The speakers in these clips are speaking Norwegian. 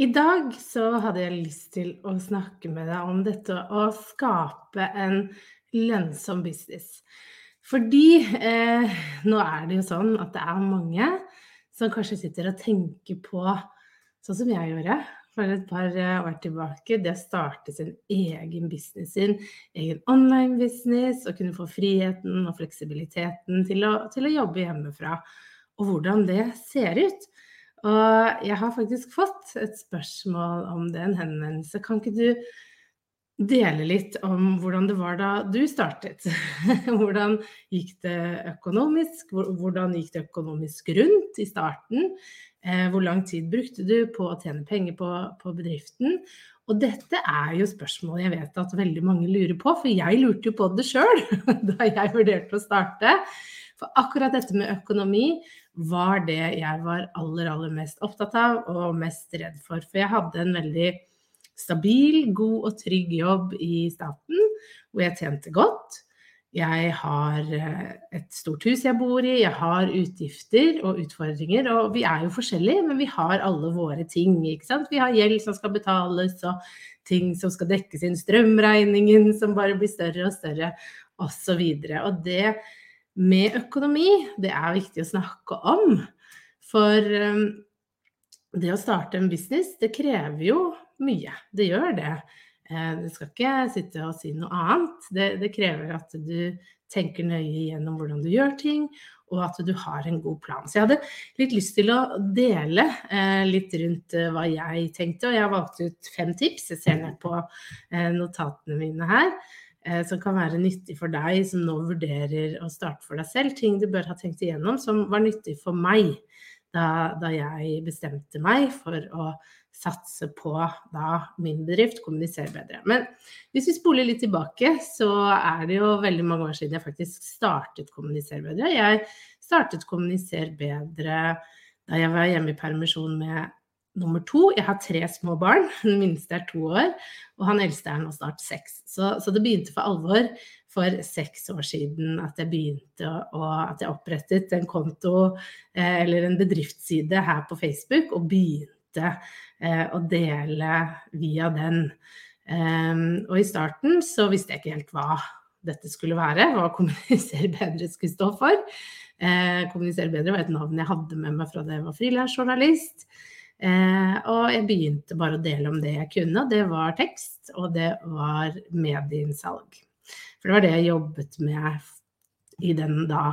I dag så hadde jeg lyst til å snakke med deg om dette å skape en lønnsom business. Fordi eh, nå er det jo sånn at det er mange som kanskje sitter og tenker på sånn som jeg gjorde for et par eh, år tilbake, det å starte sin egen business, sin egen online-business, og kunne få friheten og fleksibiliteten til å, til å, jobbe hjemmefra, og hvordan det ser ut. Og jeg har faktisk fått et spørsmål om det, en henvendelse. Kan ikke du dele litt om hvordan det var da du startet? hvordan gikk det økonomisk? Hvordan gikk det økonomisk rundt i starten? Eh, hvor lang tid brukte du på å tjene penger på, på, bedriften? Og dette er jo spørsmål jeg vet at veldig mange lurer på, for jeg lurte jo på det sjøl da jeg vurderte å starte. For akkurat dette med økonomi var det jeg var aller, aller mest opptatt av og mest redd for. For jeg hadde en veldig stabil, god og trygg jobb i staten, hvor jeg tjente godt. Jeg har eh, et stort hus jeg bor i, jeg har utgifter og utfordringer. Og vi er jo forskjellige, men vi har alle våre ting. ikke sant? Vi har gjeld som skal betales, og ting som skal dekkes inn, strømregningen som bare blir større og større, osv. Og, og det med økonomi, det er viktig å snakke om. For um, det å starte en business, det krever jo mye. Det gjør det. Eh, du skal ikke sitte og si noe annet. Det, det, krever at du tenker nøye gjennom hvordan du gjør ting, og at du har en god plan. Så jeg hadde litt lyst til å dele eh, litt rundt eh, hva jeg tenkte, og jeg valgte ut fem tips. Jeg ser ned på notatene mine her. Eh, som kan være nyttig for deg som nå vurderer å starte for deg selv. Ting du bør ha tenkt igjennom som var nyttig for meg da, da jeg bestemte meg for å satse på da min bedrift, kommunisere bedre. Men hvis vi spoler litt tilbake, så er det jo veldig mange år siden jeg faktisk startet Kommunisere bedre. Jeg startet Kommunisere bedre da jeg var hjemme i permisjon med nummer to. Jeg har tre små barn. Den minste er to år, og han eldste er nå snart seks. Så, så det begynte for alvor for seks år siden at jeg begynte å, at jeg opprettet en konto eh, eller en bedriftsside her på Facebook og begynte eh, å dele via den. Ehm, og i starten så visste jeg ikke helt hva dette skulle være, hva Kommunisere bedre skulle stå for. Eh, kommunisere bedre var et navn jeg hadde med meg fra da jeg var frilansjournalist. Eh, og jeg begynte bare å dele om det jeg kunne. Det var tekst, og det var medieinnsalg. For det var det jeg jobbet med i den da,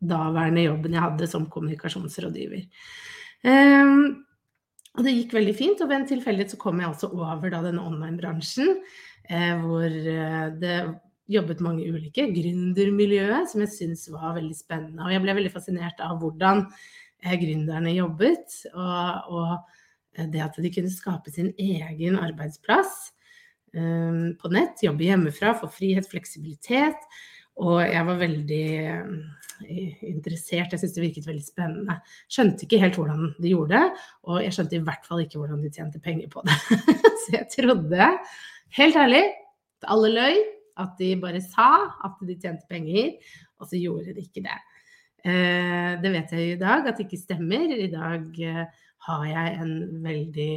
daværende jobben jeg hadde som kommunikasjonsrådgiver. Um, og det gikk veldig fint, og ved en tilfeldighet så kom jeg altså over da denne online-bransjen, eh, hvor eh, det jobbet mange ulike. Gründermiljøet, som jeg syntes var veldig spennende. Og jeg ble veldig fascinert av hvordan eh, gründerne jobbet, og, og, eh, det at de kunne skape sin egen arbeidsplass eh, på nett, jobbe hjemmefra, få frihet, fleksibilitet. Og jeg var veldig interessert. Jeg syntes det virket veldig spennende. Skjønte ikke helt hvordan de gjorde det, og jeg skjønte i hvert fall ikke hvordan de tjente penger på det. Så jeg trodde, helt ærlig, at alle løy, at de bare sa at de tjente penger, og så gjorde de ikke det. Eh, det vet jeg i dag at det ikke stemmer. I dag eh, har jeg en veldig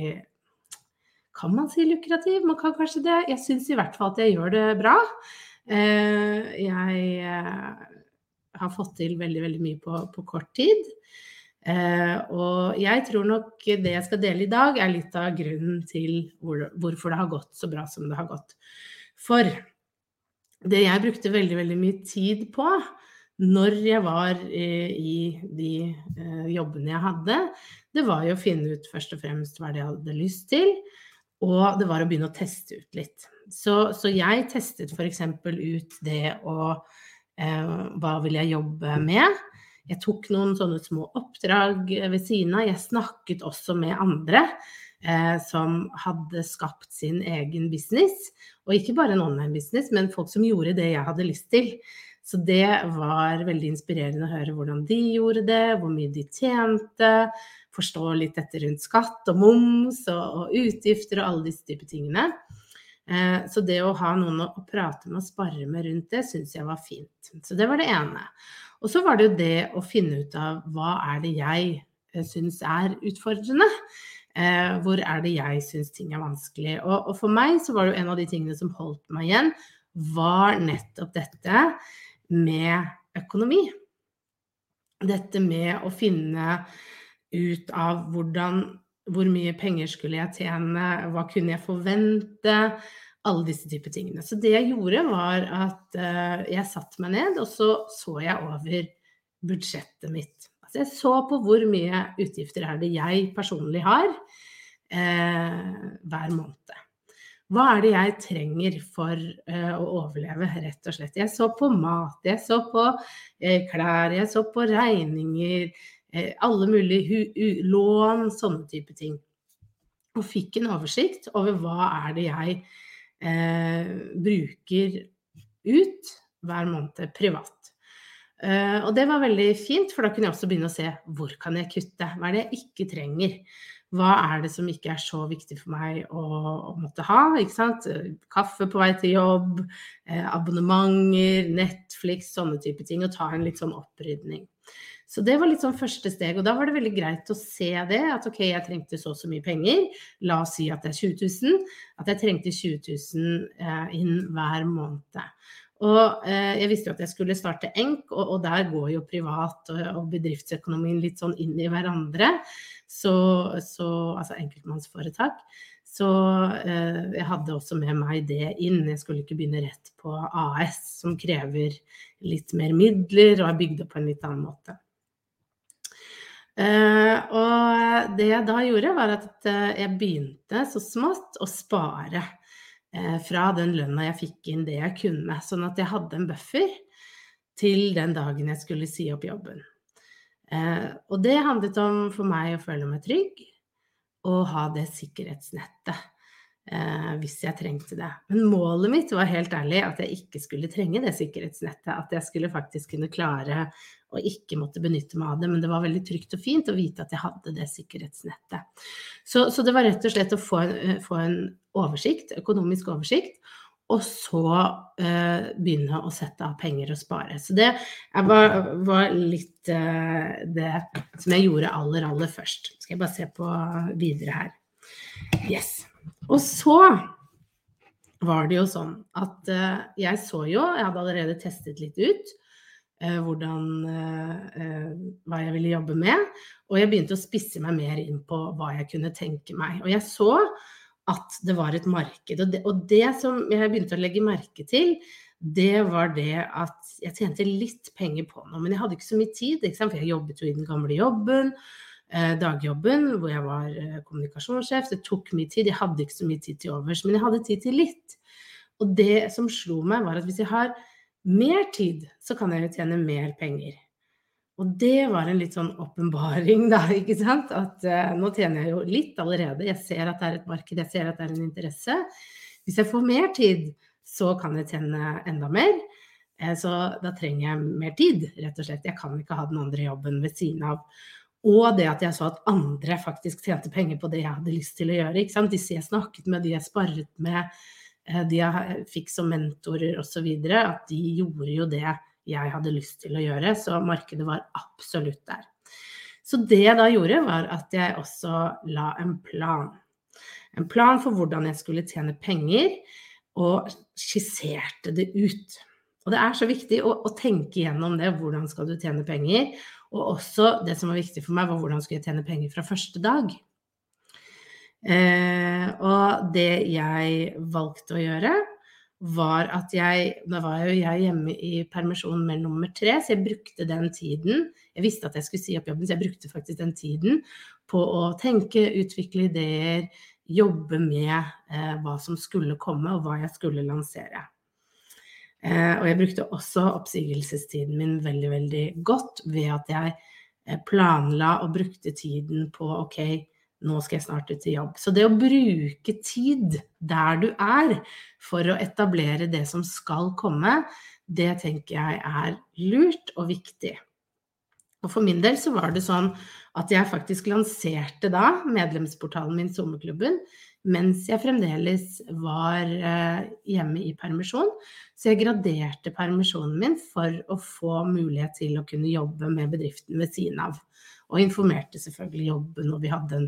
kan man si lukrativ? Man kan kanskje det. Jeg syns i hvert fall at jeg gjør det bra. Eh, jeg har fått til veldig, veldig mye på, på kort tid. Eh, og jeg tror nok det jeg skal dele i dag, er litt av grunnen til hvor, hvorfor det har gått så bra som det har gått. For det jeg brukte veldig, veldig mye tid på når jeg var eh, i de eh, jobbene jeg hadde, det var jo å finne ut først og fremst hva jeg hadde lyst til, og det var å begynne å teste ut litt. Så, så jeg testet f.eks. ut det å eh, Hva vil jeg jobbe med? Jeg tok noen sånne små oppdrag ved siden av. Jeg snakket også med andre som hadde skapt sin egen business. Og ikke bare en online-business, men folk som gjorde det jeg hadde lyst til. Så det var veldig inspirerende å høre hvordan de gjorde det, hvor mye de tjente. Forstå litt dette rundt skatt og moms og, og utgifter og alle disse typer tingene. Eh, så det å ha noen å prate med og spare med rundt det, syns jeg var fint. Så det var det ene. Og så var det jo det å finne ut av hva er det jeg eh, syns er utfordrende. Eh, hvor er det jeg syns ting er vanskelig. Og, og, for meg så var det jo en av de tingene som holdt meg igjen, var nettopp dette med økonomi. Dette med å finne ut av hvordan hvor mye penger skulle jeg tjene, hva kunne jeg forvente? alle disse typer tingene. Så det jeg gjorde, var at uh, jeg satte meg ned, og så så jeg over budsjettet mitt. Altså jeg så på hvor mye utgifter er det jeg personlig har eh, hver måned. Hva er det jeg trenger for uh, å overleve, rett og slett. Jeg så på mat, jeg så på klær, jeg så på regninger, alle mulige lån, sånne type ting. Og fikk en oversikt over hva er det jeg bruker ut hver måned privat. Uh, og det var veldig fint, for da kunne jeg også begynne å se hvor kan jeg kutte. Hva er det jeg ikke trenger? Hva er det som ikke er så viktig for meg å, å måtte ha? ikke sant? Kaffe på vei til jobb, eh, abonnementer, Netflix, sånne type ting. Og ta en litt sånn opprydning. Så det var litt sånn første steg. Og da var det veldig greit å se det. At ok, jeg trengte så og så mye penger. La oss si at det er 20 000. At jeg trengte 20 000 eh, inn hver måned. Og eh, jeg visste jo at jeg skulle starte ENK, og, og der går jo privat og, og, bedriftsøkonomien litt sånn inn i hverandre. Så, så altså enkeltmannsforetak. Så eh, jeg hadde også med meg det inn. Jeg skulle ikke begynne rett på AS, som krever litt mer midler og er bygd opp på en litt annen måte. Eh, og det jeg da gjorde, var at uh, jeg begynte så smått å spare fra den lønna jeg fikk inn det jeg kunne, sånn at jeg hadde en buffer til den dagen jeg skulle si opp jobben. og det handlet om for meg å føle meg trygg og ha det sikkerhetsnettet hvis jeg trengte det. Men målet mitt var helt ærlig at jeg ikke skulle trenge det sikkerhetsnettet. At jeg skulle faktisk kunne klare og ikke måtte benytte meg av det. Men det var veldig trygt og fint å vite at jeg hadde det sikkerhetsnettet. Så, så det var rett og slett å få en, eh, få en oversikt, økonomisk oversikt. Og så uh, begynne å sette av penger og spare. Så det var, var litt uh, det som jeg gjorde aller, aller først. Skal jeg bare se på videre her. Yes. Og så var det jo sånn at uh, jeg så jo, jeg hadde allerede testet litt ut, Eh, hvordan, eh, hva jeg ville jobbe med. Og jeg begynte å spisse meg mer inn på hva jeg kunne tenke meg. Og jeg så at det var et marked. Og det, og det som jeg begynte å legge merke til, det var det at jeg tjente litt penger på noe. Men jeg hadde ikke så mye tid, for jeg jobbet jo i den gamle jobben. Eh, dagjobben hvor jeg var eh, kommunikasjonssjef. Det tok mye tid. Jeg hadde ikke så mye tid til overs, men jeg hadde tid til litt. Og det som slo meg, var at hvis jeg har mer tid, så kan jeg jo tjene mer penger. Og det var en litt sånn åpenbaring, da, ikke sant. At uh, nå tjener jeg jo litt allerede. Jeg ser at det er et marked, jeg ser at det er en interesse. Hvis jeg får mer tid, så kan jeg tjene enda mer. Uh, så da trenger jeg mer tid, rett og slett. Jeg kan ikke ha den andre jobben ved siden av. Og det at jeg så at andre faktisk tjente penger på det jeg hadde lyst til å gjøre. ikke sant? Disse jeg snakket med, de jeg sparret med, Eh, de jeg fikk som mentorer osv., at de gjorde jo det jeg hadde lyst til å gjøre. Så markedet var absolutt der. Så det jeg da gjorde, var at jeg også la en plan. En plan for hvordan jeg skulle tjene penger, og skisserte det ut. Og det er så viktig å, å tenke gjennom det. Hvordan skal du tjene penger? Og også det som var viktig for meg, var hvordan skulle jeg tjene penger fra første dag. Eh, og det jeg valgte å gjøre, var at jeg Da var jo jeg hjemme i permisjon med nummer tre, så jeg brukte den tiden Jeg visste at jeg skulle si opp jobben, så jeg brukte faktisk den tiden på å tenke, utvikle ideer, jobbe med eh, hva som skulle komme, og hva jeg skulle lansere. Eh, og jeg brukte også oppsigelsestiden min veldig, veldig godt ved at jeg eh, planla og brukte tiden på OK, nå skal jeg snart ut i jobb. Så det å bruke tid der du er for å etablere det som skal komme, det tenker jeg er lurt og viktig. Og for min del så var det sånn at jeg faktisk lanserte da medlemsportalen min Sommerklubben mens jeg fremdeles var eh, hjemme i permisjon. Så jeg graderte permisjonen min for å få mulighet til å kunne jobbe med bedriften ved siden av. Og informerte selvfølgelig jobben, og vi hadde en,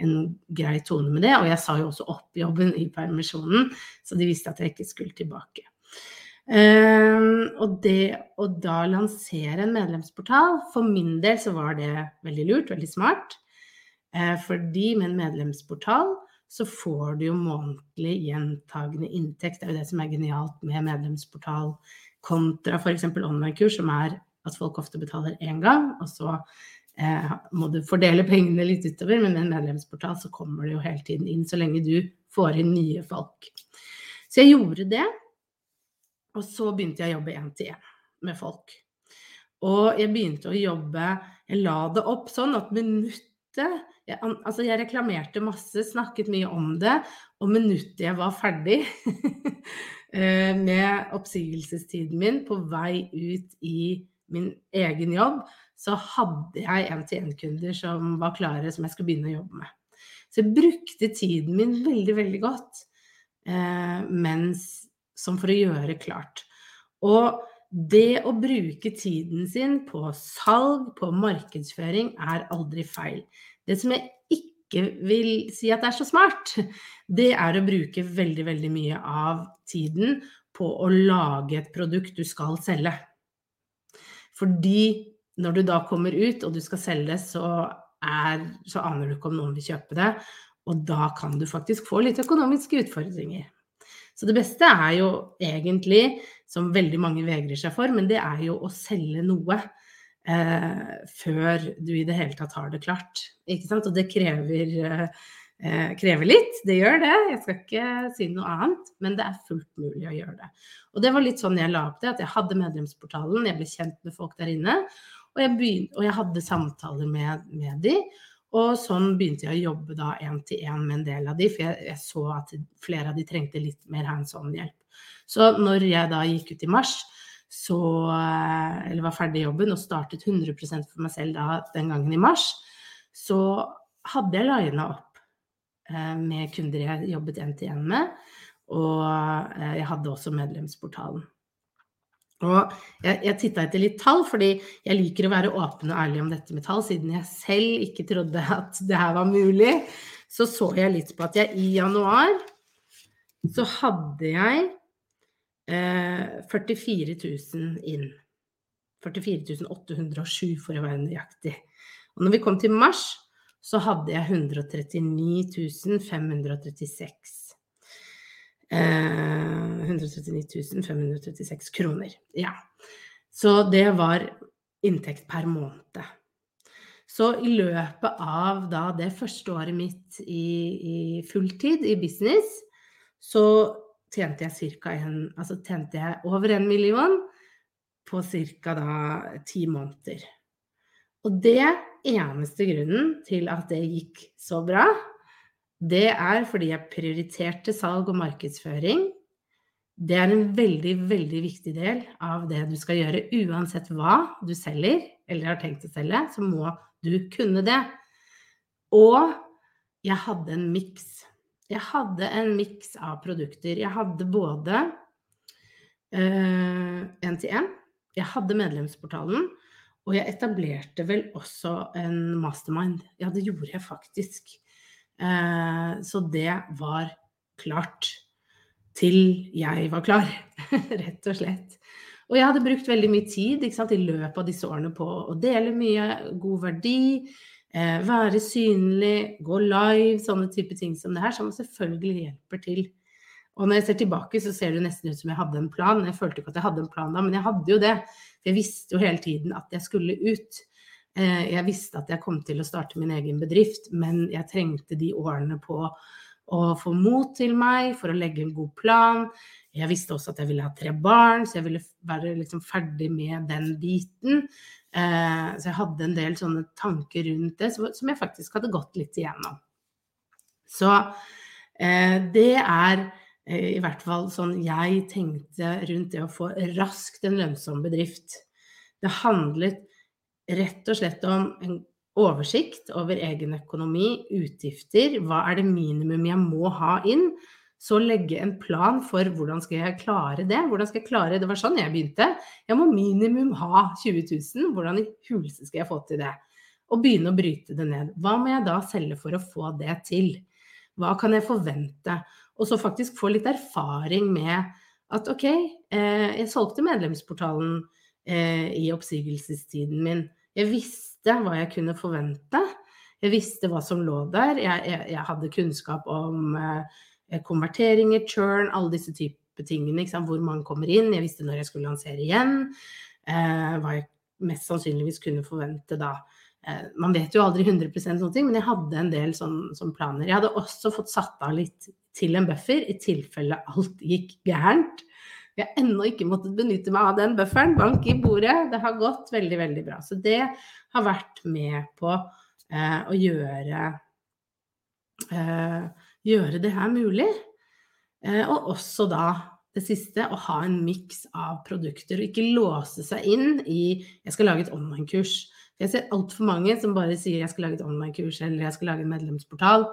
en grei tone med det. Og jeg sa jo også opp jobben i permisjonen, så de visste at jeg ikke skulle tilbake. Um, og det å da lansere en medlemsportal, for min del så var det veldig lurt, veldig smart. Uh, fordi med en medlemsportal så får du jo månedlig gjentagende inntekt. Det er jo det som er genialt med medlemsportal kontra f.eks. online-kurs, som er at folk ofte betaler én gang, og så eh, må du fordele pengene litt utover. Men med en medlemsportal så kommer det jo hele tiden inn, så lenge du får inn nye folk. Så jeg gjorde det, og så begynte jeg å jobbe én til én med folk. Og jeg begynte å jobbe Jeg la det opp sånn at minuttet jeg, altså jeg reklamerte masse, snakket mye om det, og minuttet jeg var ferdig eh, med oppsigelsestiden min på vei ut i min egen jobb, så hadde jeg en-til-en-kunder som var klare, som jeg skulle begynne å jobbe med. Så jeg brukte tiden min veldig, veldig godt, eh, mens, som for å gjøre klart. Og det å bruke tiden sin på salg, på markedsføring, er aldri feil. Det som jeg ikke vil si at er så smart, det er å bruke veldig, veldig mye av tiden på å lage et produkt du skal selge. Fordi når du da kommer ut og du skal selge, så, er, så aner du ikke om noen vil kjøpe det. Og da kan du faktisk få litt økonomiske utfordringer. Så det beste er jo egentlig, som veldig mange vegrer seg for, men det er jo å selge noe eh, før du i det hele tatt har det klart. Ikke sant? Og det krever, eh, krever litt, det gjør det. Jeg skal ikke si noe annet, men det er fullt mulig å gjøre det. Og det var litt sånn jeg la opp det, at jeg hadde medlemsportalen, jeg ble kjent med folk der inne. Og jeg, begynte, og jeg hadde samtaler med, med de, og sånn begynte jeg å jobbe da én til én med en del av de, for jeg, jeg, så at flere av de trengte litt mer hands on-hjelp. Så når jeg da gikk ut i mars, så eh, Eller var ferdig i jobben og startet 100% for meg selv da, den gangen i mars, så hadde jeg lina opp eh, med kunder jeg jobbet én til én med, og eh, jeg hadde også medlemsportalen. Og jeg, jeg titta etter litt tall, fordi jeg liker å være åpen og ærlig om dette med tall, siden jeg selv ikke trodde at det her var mulig. Så så jeg litt på at jeg i januar så hadde jeg eh, 44 000 inn. 44 807 for å være nøyaktig. Og når vi kom til mars, så hadde jeg 139 536. Eh, 139 536 kroner. Ja. Så det var inntekt per måned. Så i løpet av da det første året mitt i, i fulltid i business, så tjente jeg en, altså tjente jeg over en million på ca. ti måneder. Og det eneste grunnen til at det gikk så bra, det er fordi jeg prioriterte salg og markedsføring. Det er en veldig, veldig viktig del av det du skal gjøre. Uansett hva du selger eller har tenkt å selge, så må du kunne det. Og jeg hadde en miks jeg hadde en miks av produkter. Jeg hadde både én-til-én, uh, jeg hadde medlemsportalen, og jeg etablerte vel også en mastermind. Ja, det gjorde jeg faktisk. Uh, så det var klart til jeg var klar, rett og slett. Og jeg hadde brukt veldig mye tid sant, i løpet av disse årene på å dele mye god verdi, eh, være synlig, gå live, sånne type ting som det her, som selvfølgelig hjelper til. Og når jeg ser tilbake, så ser det nesten ut som jeg hadde en plan. Jeg følte ikke at jeg hadde en plan da, men jeg hadde jo det. Jeg visste jo hele tiden at jeg skulle ut. Eh, jeg visste at jeg kom til å starte min egen bedrift, men jeg trengte de årene på å få mot til meg for å legge en god plan. Jeg visste også at jeg ville ha tre barn, så jeg ville være liksom ferdig med den biten. Eh, så jeg hadde en del sånne tanker rundt det som jeg faktisk hadde gått litt igjennom. Så eh, det er i hvert fall sånn jeg tenkte rundt det å få raskt en lønnsom bedrift. Det handlet rett og slett om en oversikt over egen økonomi, utgifter, hva er det minimum jeg må ha inn? Så legge en plan for hvordan skal jeg klare det. Hvordan skal jeg klare Det var sånn jeg begynte. Jeg må minimum ha 20 000. Hvordan i huleste skal jeg få til det? Og begynne å bryte det ned. Hva må jeg da selge for å få det til? Hva kan jeg forvente? Og så faktisk få litt erfaring med at ok, eh, jeg solgte medlemsportalen eh, i oppsigelsestiden min. Jeg visste hva jeg kunne forvente. Jeg visste hva som lå der. Jeg, jeg, jeg hadde kunnskap om eh, konverteringer, churn, alle disse typer tingene. Hvor man kommer inn. Jeg visste når jeg skulle lansere igjen. Eh, hva jeg mest sannsynligvis kunne forvente da. Eh, man vet jo aldri 100 sånne ting, men jeg hadde en del sånne, sånne planer. Jeg hadde også fått satt av litt til en buffer i tilfelle alt gikk gærent. Vi har ennå ikke måttet benytte meg av den bufferen. Bank i bordet. Det har gått veldig, veldig bra. Så det har vært med på eh, å gjøre, eh, gjøre det her mulig. Eh, og også da det siste, å ha en miks av produkter. Og ikke låse seg inn i 'jeg skal lage et online-kurs'. Jeg ser altfor mange som bare sier 'jeg skal lage et online-kurs' eller 'jeg skal lage en medlemsportal'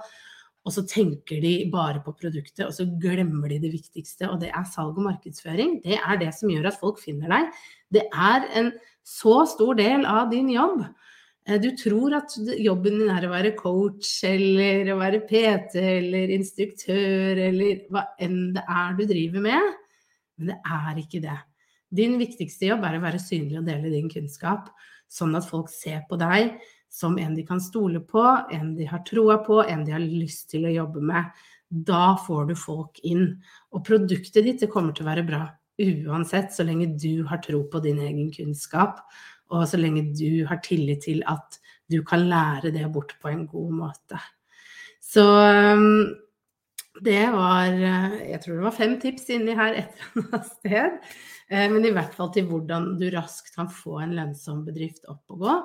og så tenker de bare på produktet, og så glemmer de det viktigste, og det er salg og markedsføring. Det er det som gjør at folk finner deg. Det er en så stor del av din jobb. Eh, du tror at jobben din er å være coach eller å være PT eller instruktør eller hva enn det er du driver med, men det er ikke det. Din viktigste jobb er å være synlig og dele din kunnskap, sånn at folk ser på deg som en de kan stole på, en de har troa på, en de har lyst til å jobbe med. Da får du folk inn. Og produktet ditt kommer til å være bra uansett, så lenge du har tro på din egen kunnskap, og så lenge du har tillit til at du kan lære det bort på en god måte. Så um, det var Jeg tror det var fem tips inni her et eller annet sted. Eh, men i hvert fall til hvordan du raskt kan få en lønnsom bedrift opp og gå.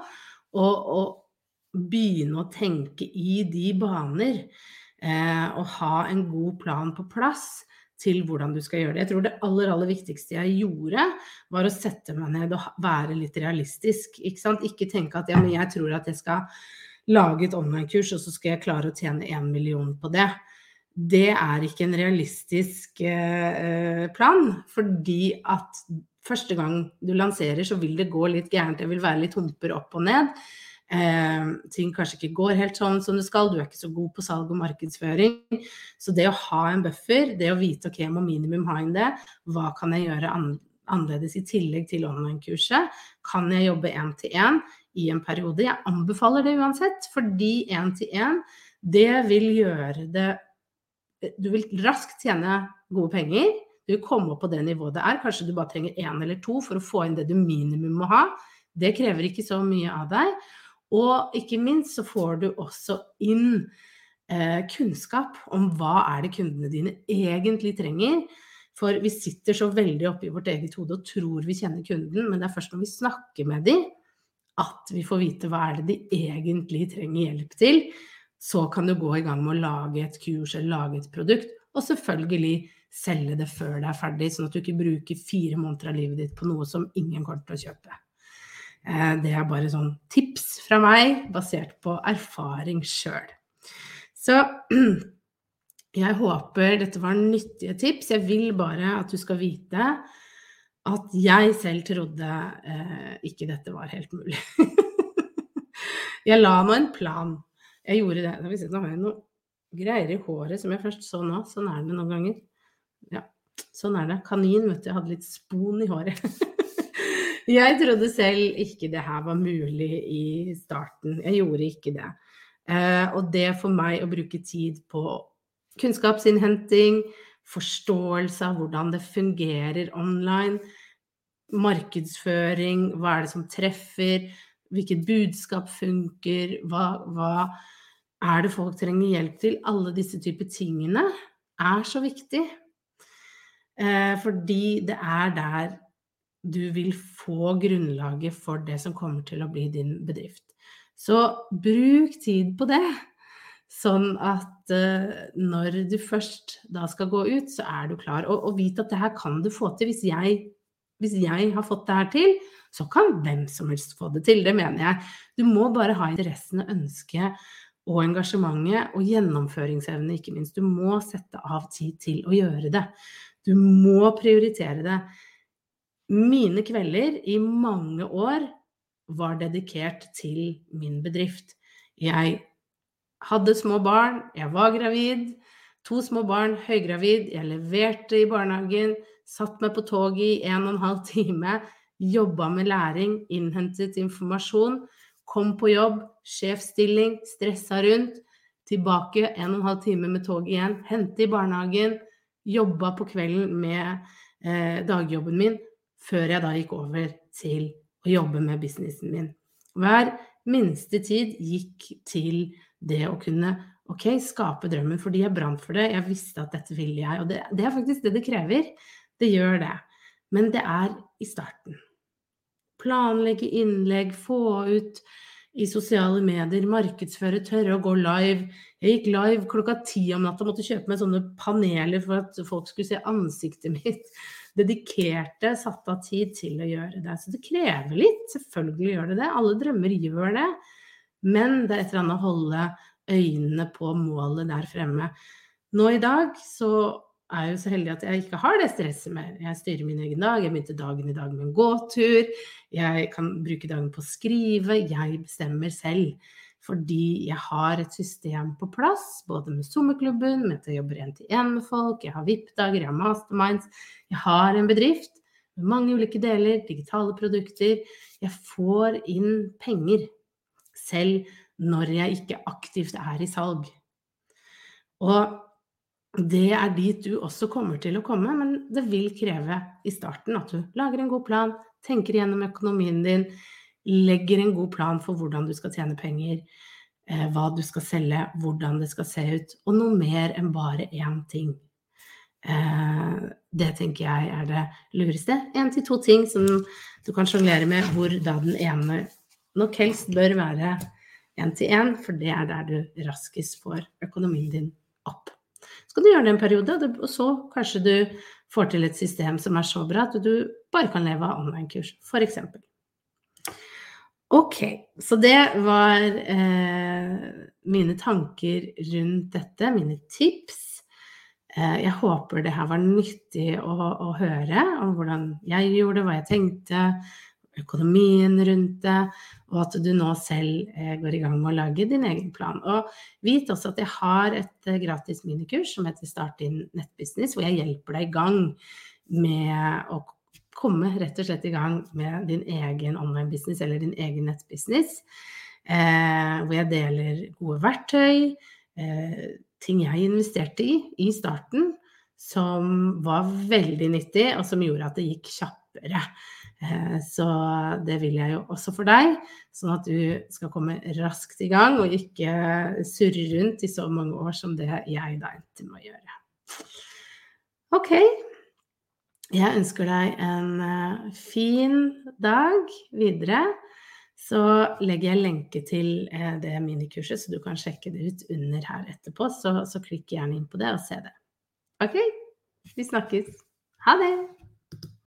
Og, og begynne å tenke i de baner. Eh, og ha en god plan på plass til hvordan du skal gjøre det. Jeg tror det aller, aller viktigste jeg gjorde, var å sette meg ned og være litt realistisk. Ikke, ikke tenke at ja, men jeg tror at jeg skal lage et online-kurs, og så skal jeg klare å tjene én million på det. Det er ikke en realistisk eh, plan, fordi at første gang du lanserer, så vil det gå litt gærent. Det vil være litt humper opp og ned. Eh, ting kanskje ikke går helt sånn som det skal. Du er ikke så god på salg og markedsføring. Så det å ha en buffer, det å vite ok, jeg må minimum ha inn det, hva kan jeg gjøre annerledes i tillegg til online-kurset? Kan jeg jobbe én til én i en periode? Jeg anbefaler det uansett, fordi én til én, det vil gjøre det Du vil raskt tjene gode penger du kommer opp på det nivået det er. Kanskje du bare trenger én eller to for å få inn det du minimum må ha. Det krever ikke så mye av deg. Og ikke minst så får du også inn eh, kunnskap om hva er det kundene dine egentlig trenger. For vi sitter så veldig oppe i vårt eget hode og tror vi kjenner kunden, men det er først når vi snakker med dem at vi får vite hva er det de egentlig trenger hjelp til. Så kan du gå i gang med å lage et kurs eller lage et produkt. Og selvfølgelig selge det før det er ferdig, sånn at du ikke bruker fire måneder av livet ditt på noe som ingen kommer til å kjøpe. Eh, det er bare sånn tips fra meg, basert på erfaring sjøl. Så jeg håper dette var nyttige tips. Jeg vil bare at du skal vite at jeg selv trodde eh, ikke dette var helt mulig. jeg la nå en plan. Jeg gjorde det. Nå har jeg noe greier i håret som jeg først så nå. Sånn er det noen ganger. Ja, sånn er det. Kanin, vet du. Hadde litt spon i håret. Jeg trodde selv ikke det her var mulig i starten. Jeg gjorde ikke det. Eh, og det for meg å bruke tid på kunnskapsinnhenting, forståelse av hvordan det fungerer online, markedsføring, hva er det som treffer, hvilket budskap funker, hva, hva er det folk trenger hjelp til? Alle disse typer tingene er så viktig. Eh, fordi det er der du vil få grunnlaget for det som kommer til å bli din bedrift. Så bruk tid på det, sånn at uh, når du først da skal gå ut, så er du klar. Og, og vit at det her kan du få til. Hvis jeg, hvis jeg har fått det her til, så kan hvem som helst få det til. Det mener jeg. Du må bare ha interessen og ønsket og engasjementet og gjennomføringsevne, ikke minst. Du må sette av tid til å gjøre det. Du må prioritere det. Mine kvelder i mange år var dedikert til min bedrift. Jeg hadde små barn, jeg var gravid, to små barn, høygravid, jeg leverte i barnehagen, satt meg på toget i en og en halv time, jobba med læring, innhentet informasjon, kom på jobb, sjefsstilling, stressa rundt, tilbake en og en halv time med toget igjen, hente i barnehagen, jobba på kvelden med eh, dagjobben min, før jeg da gikk over til å jobbe med businessen min. Hver minste tid gikk til det å kunne ok, skape drømmen fordi jeg brant for det, jeg visste at dette ville jeg. Og det, det er faktisk det det krever. Det gjør det. Men det er i starten. Planlegge innlegg, få ut i sosiale medier, markedsføre, tørre å gå live. Jeg gikk live klokka ti om natta, måtte kjøpe meg sånne paneler for at folk skulle se ansiktet mitt dedikerte, satt av tid til å gjøre det. Så det krever litt, selvfølgelig gjør det det. Alle drømmer gjør det. Men det er et eller annet å holde øynene på målet der fremme. Nå i dag så er jo så heldig at jeg ikke har det stresset mer. Jeg styrer min egen dag. Jeg begynte dagen i dag med en gåtur. Jeg kan bruke dagen på å skrive. Jeg bestemmer selv. Fordi jeg har et system på plass, både med sommerklubben, med at jeg jobber én-til-én med folk, jeg har VIP-dager, jeg har masterminds. Jeg har en bedrift med mange ulike deler, digitale produkter. Jeg får inn penger selv når jeg ikke aktivt er i salg. Og det er dit du også kommer til å komme, men det vil kreve i starten at du lager en god plan, tenker gjennom økonomien din, legger en god plan for hvordan du skal tjene penger, eh, hva du skal selge, hvordan det skal se ut, og noe mer enn bare én ting. Eh, det tenker jeg er det lureste. Én til to ting som du kan sjonglere med, hvor da den ene nok helst bør være én til én, for det er der du raskest får økonomien din opp. Så kan du gjøre det en periode, og så kanskje du får til et system som er så bra at du bare kan leve av online-kurs, f.eks. Ok, så det var eh, mine tanker rundt dette, mine tips. Eh, jeg håper det her var nyttig å, å, høre om hvordan jeg gjorde hva jeg tenkte, økonomien rundt det, og at du nå selv eh, går i gang med å lage din egen plan. Og vit også at jeg har et eh, gratis minikurs som heter Start din nettbusiness, hvor jeg hjelper deg i gang med å komme rett og slett i gang med din egen online-business eller din egen nettbusiness. Eh, hvor jeg deler gode verktøy, eh, ting jeg investerte i i starten som var veldig nyttig, og som gjorde at det gikk kjappere. Eh, så det vil jeg jo også for deg, sånn at du skal komme raskt i gang og ikke surre rundt i så mange år som det jeg da endte med å gjøre. Ok, jeg ønsker deg en eh, fin dag videre. Så legger jeg lenke til eh, det minikurset, så du kan sjekke det ut under her etterpå. Så, så klikk gjerne inn på det og se det. OK? Vi snakkes. Ha det!